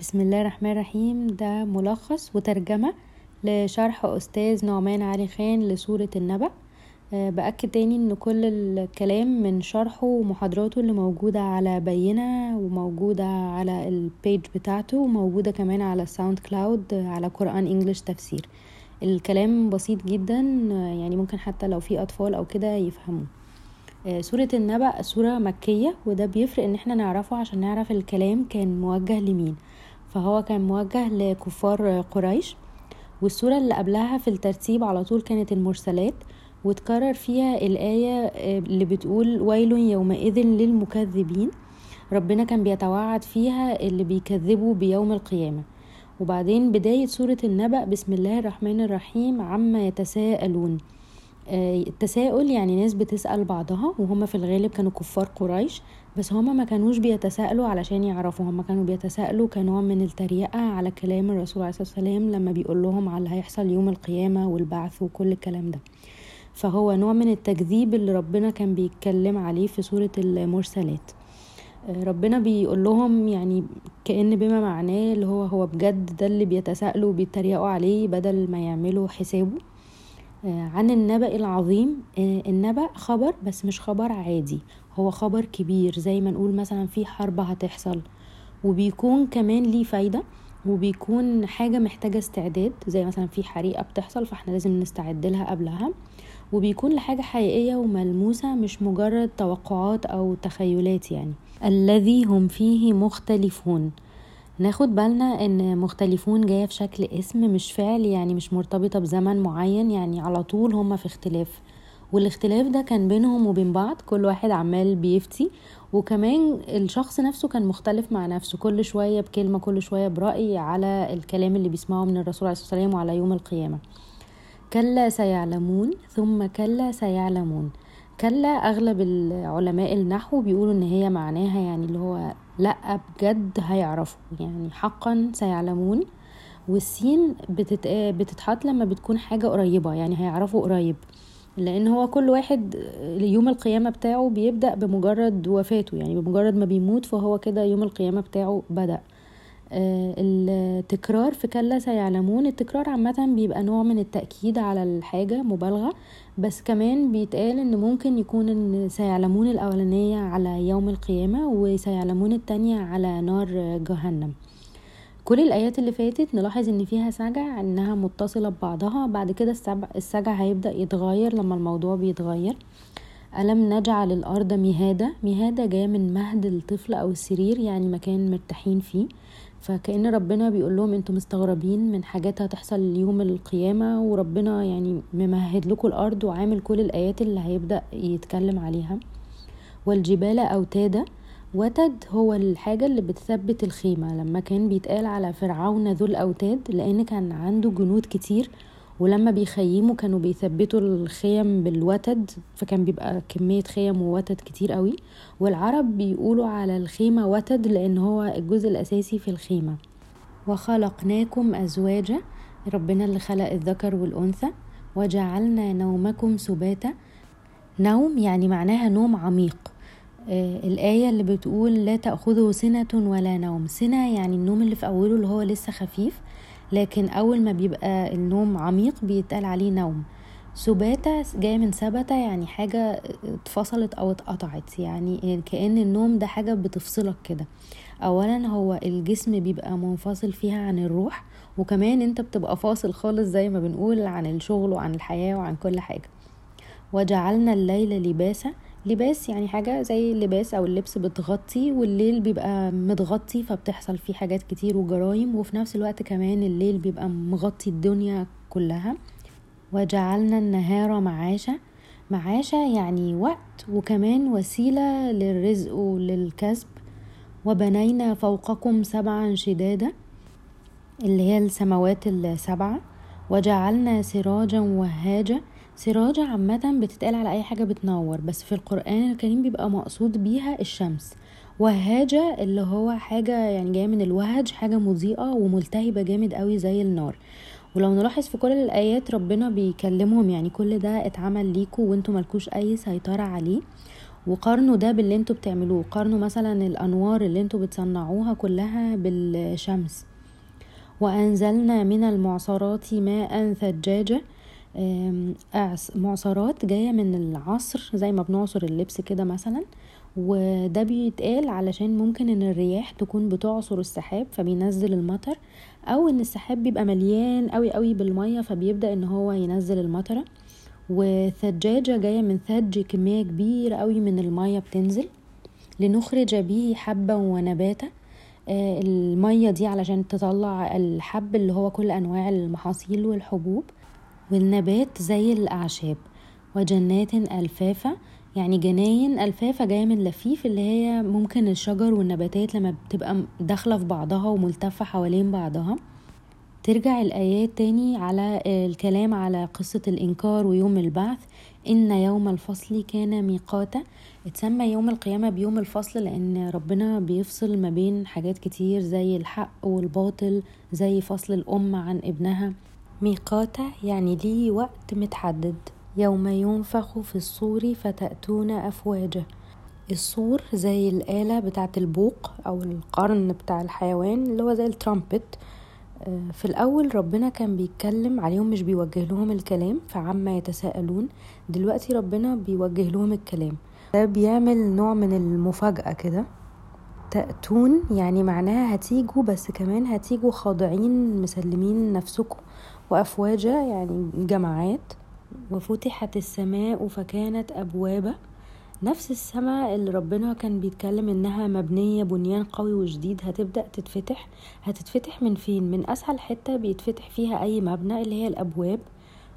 بسم الله الرحمن الرحيم. ده ملخص وترجمة لشرح أستاذ نعمان علي خان لسورة النبأ. أه بأكد تاني إن كل الكلام من شرحه ومحاضراته اللي موجودة على بينة وموجودة على ال page بتاعته وموجودة كمان على ال SoundCloud على قرآن English تفسير. الكلام بسيط جدا يعني ممكن حتى لو في أطفال أو كده يفهموه. أه سورة النبأ سورة مكية وده بيفرق إن إحنا نعرفه عشان نعرف الكلام كان موجه لمين. فهو كان موجه لكفار قريش والسورة اللي قبلها في الترتيب على طول كانت المرسلات وتكرر فيها الآية اللي بتقول ويل يومئذ للمكذبين. ربنا كان بيتوعد فيها اللي بيكذبوا بيوم القيامة. وبعدين بداية سورة النبأ بسم الله الرحمن الرحيم عما يتساءلون. التساؤل يعني ناس بتسأل بعضها وهم في الغالب كانوا كفار قريش بس هما ما كانوش بيتساءلوا علشان يعرفوا. هما كانوا بيتساءلوا كنوع من التريقة على كلام الرسول عليه الصلاة والسلام لما بيقول لهم على اللي هيحصل يوم القيامة والبعث وكل الكلام ده. فهو نوع من التكذيب اللي ربنا كان بيتكلم عليه في سورة المرسلات. ربنا بيقول لهم يعني كأن بما معناه اللي هو هو بجد ده اللي بيتساءلوا وبيتريقوا عليه بدل ما يعملوا حسابه. عن النبأ العظيم. النبأ خبر بس مش خبر عادي. هو خبر كبير زي ما نقول مثلا في حرب هتحصل. وبيكون كمان ليه فايدة وبيكون حاجة محتاجة استعداد. زي مثلا في حريقة بتحصل فإحنا لازم نستعد لها قبلها. وبيكون لحاجة حقيقية وملموسة مش مجرد توقعات أو تخيلات يعني. الذي هم فيه مختلفون. ناخد بالنا إن مختلفون جاية في شكل اسم مش فعل يعني مش مرتبطة بزمن معين يعني على طول هما في اختلاف. والاختلاف ده كان بينهم وبين بعض كل واحد عمال بيفتي وكمان الشخص نفسه كان مختلف مع نفسه كل شوية بكلمة كل شوية برأي على الكلام اللي بيسمعه من الرسول عليه الصلاة والسلام وعلى يوم القيامة. كلا سيعلمون ثم كلا سيعلمون. كلا أغلب العلماء النحو بيقولوا إن هي معناها يعني اللي هو لأ بجد هيعرفوا يعني حقا سيعلمون والسين بتت... بتتحط لما بتكون حاجة قريبة يعني هيعرفوا قريب. لأن هو كل واحد يوم القيامة بتاعه بيبدأ بمجرد وفاته يعني بمجرد ما بيموت فهو كده يوم القيامة بتاعه بدأ. التكرار في كلا سيعلمون. التكرار عامة بيبقى نوع من التأكيد على الحاجة مبالغة بس كمان بيتقال إن ممكن يكون إن سيعلمون الأولانية على يوم القيامة وسيعلمون التانية على نار جهنم. كل الآيات اللي فاتت نلاحظ إن فيها سجع إنها متصلة ببعضها. بعد كده السجع هيبدأ يتغير لما الموضوع بيتغير. ألم نجعل الأرض مهادة؟ مهادة جاية من مهد الطفل أو السرير يعني مكان مرتاحين فيه. فكأن ربنا بيقول لهم أنتوا مستغربين من حاجات هتحصل يوم القيامة وربنا يعني ممهد لكم الأرض وعامل كل الآيات اللي هيبدأ يتكلم عليها. والجبال أوتادا وتد هو الحاجة اللي بتثبت الخيمة. لما كان بيتقال على فرعون ذو الأوتاد لأن كان عنده جنود كتير ولما بيخيموا كانوا بيثبتوا الخيم بالوتد فكان بيبقى كمية خيم ووتد كتير قوي. والعرب بيقولوا على الخيمة وتد لأن هو الجزء الأساسي في الخيمة. وخلقناكم أزواجا ربنا اللي خلق الذكر والأنثى وجعلنا نومكم سباتا. نوم يعني معناها نوم عميق. آه الآية اللي بتقول لا تأخذه سنة ولا نوم. سنة يعني النوم اللي في أوله اللي هو لسه خفيف. لكن أول ما بيبقى النوم عميق بيتقال عليه نوم. سباتة جاية من ثبتة يعني حاجة اتفصلت أو اتقطعت يعني كأن النوم ده حاجة بتفصلك كده. أولا هو الجسم بيبقى منفصل فيها عن الروح وكمان أنت بتبقى فاصل خالص زي ما بنقول عن الشغل وعن الحياة وعن كل حاجة. وجعلنا الليل لباسا لباس يعني حاجة زي اللباس أو اللبس بتغطي والليل بيبقى متغطي فبتحصل فيه حاجات كتير وجرايم وفي نفس الوقت كمان الليل بيبقى مغطي الدنيا كلها. وجعلنا النهار معاشا معاشا يعني وقت وكمان وسيلة للرزق وللكسب. وبنينا فوقكم سبعا شدادا اللي هي السماوات السبعة. وجعلنا سراجا وهاجا سراجة عامة بتتقال على أي حاجة بتنور بس في القرآن الكريم بيبقى مقصود بيها الشمس. وهاجة اللي هو حاجة يعني جاية من الوهج حاجة مضيئة وملتهبة جامد قوي زي النار. ولو نلاحظ في كل الآيات ربنا بيكلمهم يعني كل ده اتعمل ليكوا وانتوا ملكوش أي سيطرة عليه. وقارنوا ده باللي أنتوا بتعملوه قارنوا مثلا الأنوار اللي أنتوا بتصنعوها كلها بالشمس. وأنزلنا من المعصرات ماء ثجاجة معصرات جاية من العصر زي ما بنعصر اللبس كده مثلا وده بيتقال علشان ممكن إن الرياح تكون بتعصر السحاب فبينزل المطر أو إن السحاب بيبقى مليان قوي قوي بالمية فبيبدأ إن هو ينزل المطرة وثجاجة جاية من ثج كمية كبيرة قوي من المية بتنزل لنخرج به حبا ونباتا آه، المية دي علشان تطلع الحب اللي هو كل أنواع المحاصيل والحبوب. والنبات زي الأعشاب وجنات ألفافة يعني جناين ألفافة جاية من لفيف اللي هي ممكن الشجر والنباتات لما بتبقى داخلة في بعضها وملتفة حوالين بعضها. ترجع الآيات تاني على الكلام على قصة الإنكار ويوم البعث إن يوم الفصل كان ميقاتا. اتسمى يوم القيامة بيوم الفصل لأن ربنا بيفصل ما بين حاجات كتير زي الحق والباطل زي فصل الأم عن ابنها. ميقاتا يعني ليه وقت متحدد. يوم ينفخ في الصور فتأتون أفواجا الصور زي الآلة بتاعة البوق أو القرن بتاع الحيوان اللي هو زي الترامبت. آه، في الأول ربنا كان بيتكلم عليهم مش بيوجه لهم الكلام فعما يتساءلون دلوقتي ربنا بيوجه لهم الكلام. ده بيعمل نوع من المفاجأة كده. تأتون يعني معناها هتيجوا بس كمان هتيجوا خاضعين مسلمين نفسكم. وأفواجا يعني جماعات. وفتحت السماء فكانت أبوابا. نفس السماء اللي ربنا كان بيتكلم إنها مبنية بنيان قوي وجديد هتبدأ تتفتح. هتتفتح من فين؟ من أسهل حتة بيتفتح فيها أي مبنى اللي هي الأبواب.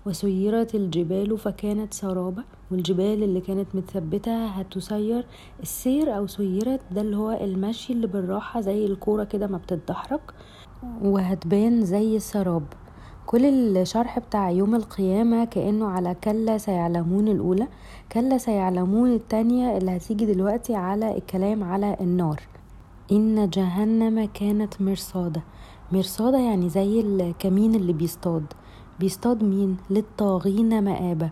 وسيرت الجبال فكانت سرابة. والجبال اللي كانت متثبتة هتسير. السير أو سيرت ده اللي هو المشي اللي بالراحة زي الكورة كده ما بتتدحرج وهتبان زي السراب كل الشرح بتاع يوم القيامة كأنه على كلا سيعلمون الأولى كلا سيعلمون التانية اللي هتيجي دلوقتي على الكلام على النار. إن جهنم كانت مرصادة. مرصادة يعني زي الكمين اللي بيصطاد. بيصطاد مين؟ للطاغين مآبة.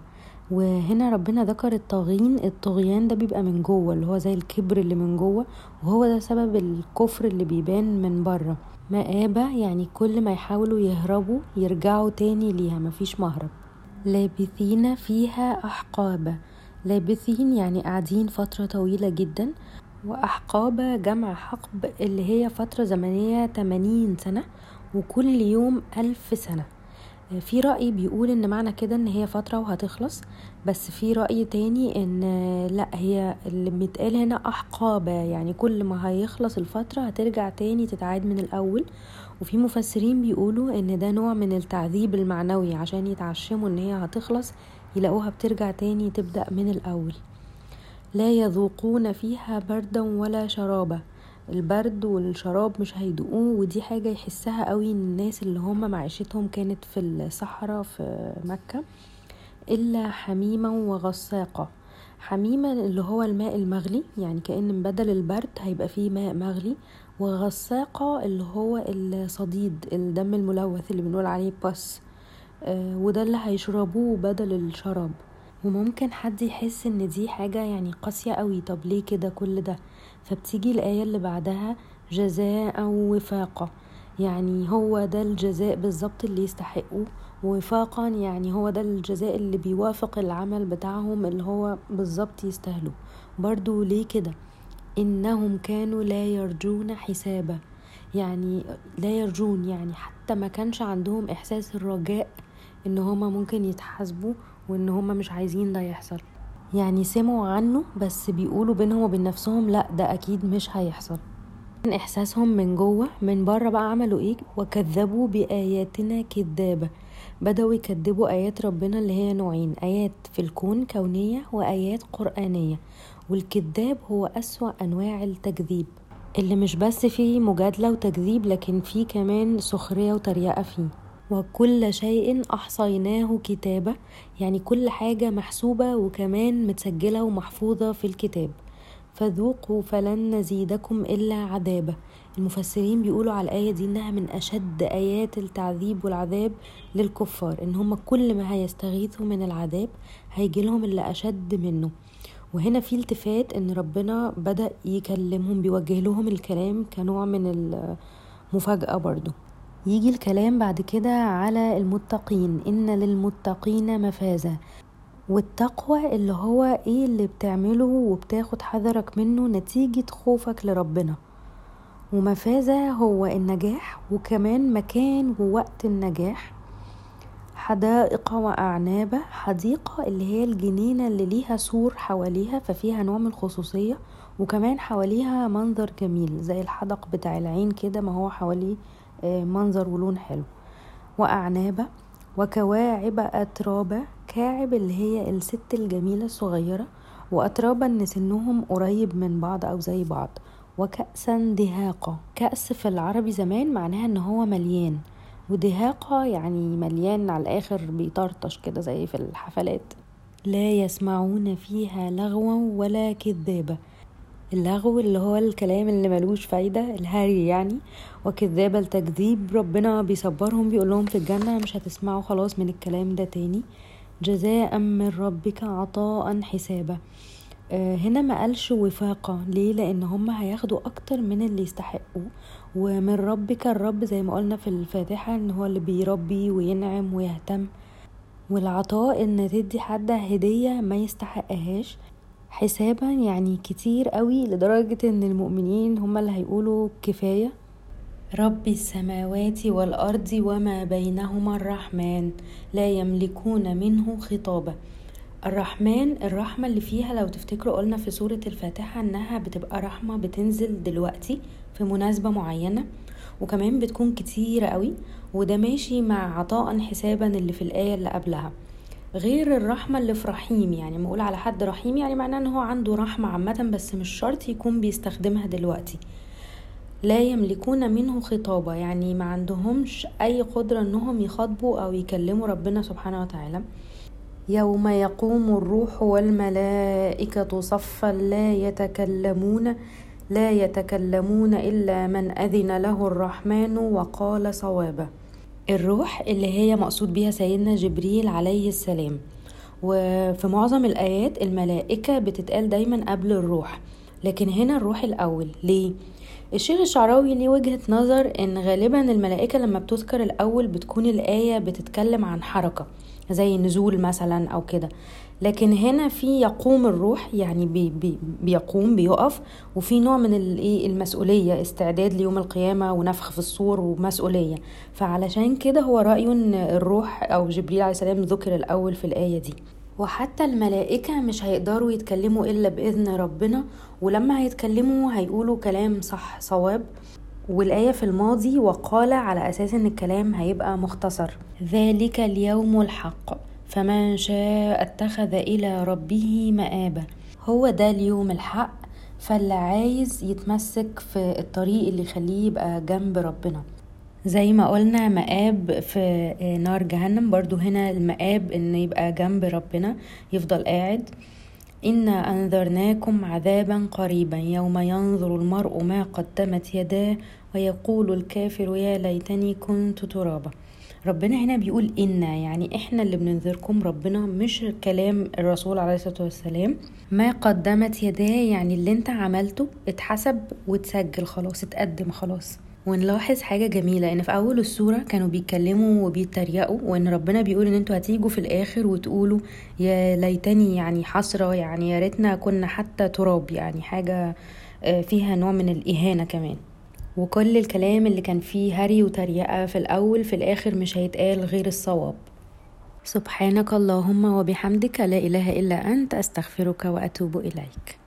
وهنا ربنا ذكر الطاغين الطغيان ده بيبقى من جوه اللي هو زي الكبر اللي من جوه وهو ده سبب الكفر اللي بيبان من بره. مآبة يعني كل ما يحاولوا يهربوا يرجعوا تاني ليها مفيش مهرب. لابثين فيها أحقابا لابثين يعني قاعدين فترة طويلة جدا وأحقابة جمع حقب اللي هي فترة زمنية 80 سنة وكل يوم ألف سنة. في رأي بيقول إن معنى كده إن هي فترة وهتخلص بس في رأي تاني إن لأ هي اللي بيتقال هنا احقابة يعني كل ما هيخلص الفترة هترجع تاني تتعاد من الأول. وفي مفسرين بيقولوا إن ده نوع من التعذيب المعنوي عشان يتعشموا إن هي هتخلص يلاقوها بترجع تاني تبدأ من الأول. لا يذوقون فيها بردا ولا شرابا. البرد والشراب مش هيدوقوه ودي حاجة يحسها قوي الناس اللي هم معيشتهم كانت في الصحراء في مكة إلا حميما وغساقة. حميما اللي هو الماء المغلي يعني كأن بدل البرد هيبقى فيه ماء مغلي وغساقة اللي هو الصديد الدم الملوث اللي بنقول عليه بس آه وده اللي هيشربوه بدل الشراب. وممكن حد يحس إن دي حاجة يعني قاسية قوي طب ليه كده كل ده؟ فبتيجي الآية اللي بعدها جزاء وفاقة. يعني هو ده الجزاء بالظبط اللي يستحقوه وفاقا يعني هو ده الجزاء اللي بيوافق العمل بتاعهم اللي هو بالظبط يستاهلوا برضو ليه كده؟ إنهم كانوا لا يرجون حسابا. يعني لا يرجون يعني حتى ما كانش عندهم إحساس الرجاء إن هما ممكن يتحاسبوا وإن هما مش عايزين ده يحصل. يعني سمعوا عنه بس بيقولوا بينهم وبين نفسهم لا ده أكيد مش هيحصل. من إحساسهم من جوه من بره بقى عملوا إيه؟ وكذبوا بآياتنا كذابة. بدأوا يكذبوا آيات ربنا اللي هي نوعين آيات في الكون كونية وآيات قرآنية. والكذاب هو أسوأ أنواع التكذيب. اللي مش بس فيه مجادلة وتكذيب لكن فيه كمان سخرية وتريقة فيه. وكل شيء أحصيناه كتابة يعني كل حاجة محسوبة وكمان متسجلة ومحفوظة في الكتاب. فذوقوا فلن نزيدكم إلا عذابا. المفسرين بيقولوا على الآية دي إنها من أشد آيات التعذيب والعذاب للكفار إن هم كل ما هيستغيثوا من العذاب هيجي لهم اللي أشد منه. وهنا في التفات إن ربنا بدأ يكلمهم بيوجه لهم الكلام كنوع من المفاجأة برضو. يجي الكلام بعد كده على المتقين. إن للمتقين مفازة. والتقوى اللي هو إيه اللي بتعمله وبتاخد حذرك منه نتيجة خوفك لربنا. ومفازة هو النجاح وكمان مكان ووقت النجاح. حدائق وأعناب حديقة اللي هي الجنينة اللي ليها سور حواليها ففيها نوع من الخصوصية وكمان حواليها منظر جميل زي الحدق بتاع العين كده ما هو حواليه منظر ولون حلو. وأعناب وكواعب أترابة كاعب اللي هي الست الجميلة الصغيرة وأترابا إن سنهم قريب من بعض أو زي بعض. وكأسا دهاقة. كأس في العربي زمان معناها إن هو مليان. ودهاقة يعني مليان على الآخر بيطرطش كده زي في الحفلات. لا يسمعون فيها لغوا ولا كذابة. اللغو اللي هو الكلام اللي ملوش فايدة الهري يعني. وكذابة التكذيب ربنا بيصبرهم بيقول لهم في الجنة مش هتسمعوا خلاص من الكلام ده تاني. جزاء من ربك عطاء حسابا. آه، هنا ما قالش وفاقة. ليه؟ لأن هم هياخدوا أكتر من اللي يستحقوا ومن ربك الرب زي ما قلنا في الفاتحة إن هو اللي بيربي وينعم ويهتم. والعطاء إن تدي حد هدية ما يستحقهاش. حسابا يعني كتير قوي لدرجة إن المؤمنين هم اللي هيقولوا كفاية. رب السماوات والأرض وما بينهما الرحمن لا يملكون منه خطابة. الرحمن الرحمة اللي فيها لو تفتكروا قلنا في سورة الفاتحة إنها بتبقى رحمة بتنزل دلوقتي في مناسبة معينة وكمان بتكون كتيرة قوي وده ماشي مع عطاء حسابا اللي في الآية اللي قبلها. غير الرحمة اللي في رحيم يعني ما أقول على حد رحيم يعني معناه إن هو عنده رحمة عامة بس مش شرط يكون بيستخدمها دلوقتي. لا يملكون منه خطابة يعني ما عندهمش أي قدرة إنهم يخاطبوا أو يكلموا ربنا سبحانه وتعالى. يوم يقوم الروح والملائكة صفا لا يتكلمون لا يتكلمون إلا من أذن له الرحمن وقال صوابا. الروح اللي هي مقصود بيها سيدنا جبريل عليه السلام. وفي معظم الآيات الملائكة بتتقال دايما قبل الروح لكن هنا الروح الأول. ليه؟ الشيخ الشعراوي ليه وجهة نظر إن غالبا الملائكة لما بتذكر الأول بتكون الآية بتتكلم عن حركة زي نزول مثلا أو كده. لكن هنا في يقوم الروح يعني بي بي بيقوم بيقف. وفي نوع من الايه المسؤولية استعداد ليوم القيامة ونفخ في الصور ومسؤولية. فعلشان كده هو رايه إن الروح أو جبريل عليه السلام ذكر الأول في الآية دي. وحتى الملائكة مش هيقدروا يتكلموا إلا بإذن ربنا. ولما هيتكلموا هيقولوا كلام صح صواب. والآية في الماضي وقال على أساس إن الكلام هيبقى مختصر. ذلك اليوم الحق. فمن شاء اتخذ إلى ربه مآبا. هو ده اليوم الحق فاللي عايز يتمسك في الطريق اللي يخليه يبقى جنب ربنا. زي ما قلنا مآب في نار جهنم. برضو هنا المآب إن يبقى جنب ربنا يفضل قاعد. إنا أنذرناكم عذابا قريبا. يوم ينظر المرء ما قدمت يداه ويقول الكافر يا ليتني كنت ترابا. ربنا هنا بيقول إنا يعني إحنا اللي بننذركم ربنا مش كلام الرسول عليه الصلاة والسلام. ما قدمت يداه يعني اللي أنت عملته اتحسب واتسجل خلاص اتقدم خلاص. ونلاحظ حاجة جميلة إن في أول السورة كانوا بيتكلموا وبيتريقوا وإن ربنا بيقول إن أنتوا هتيجوا في الآخر وتقولوا يا ليتني يعني حسرة يعني يا ريتنا كنا حتى تراب يعني حاجة آه، فيها نوع من الإهانة كمان. وكل الكلام اللي كان فيه هري وتريقة في الأول في الآخر مش هيتقال غير الصواب. سبحانك اللهم وبحمدك لا إله إلا أنت أستغفرك وأتوب إليك.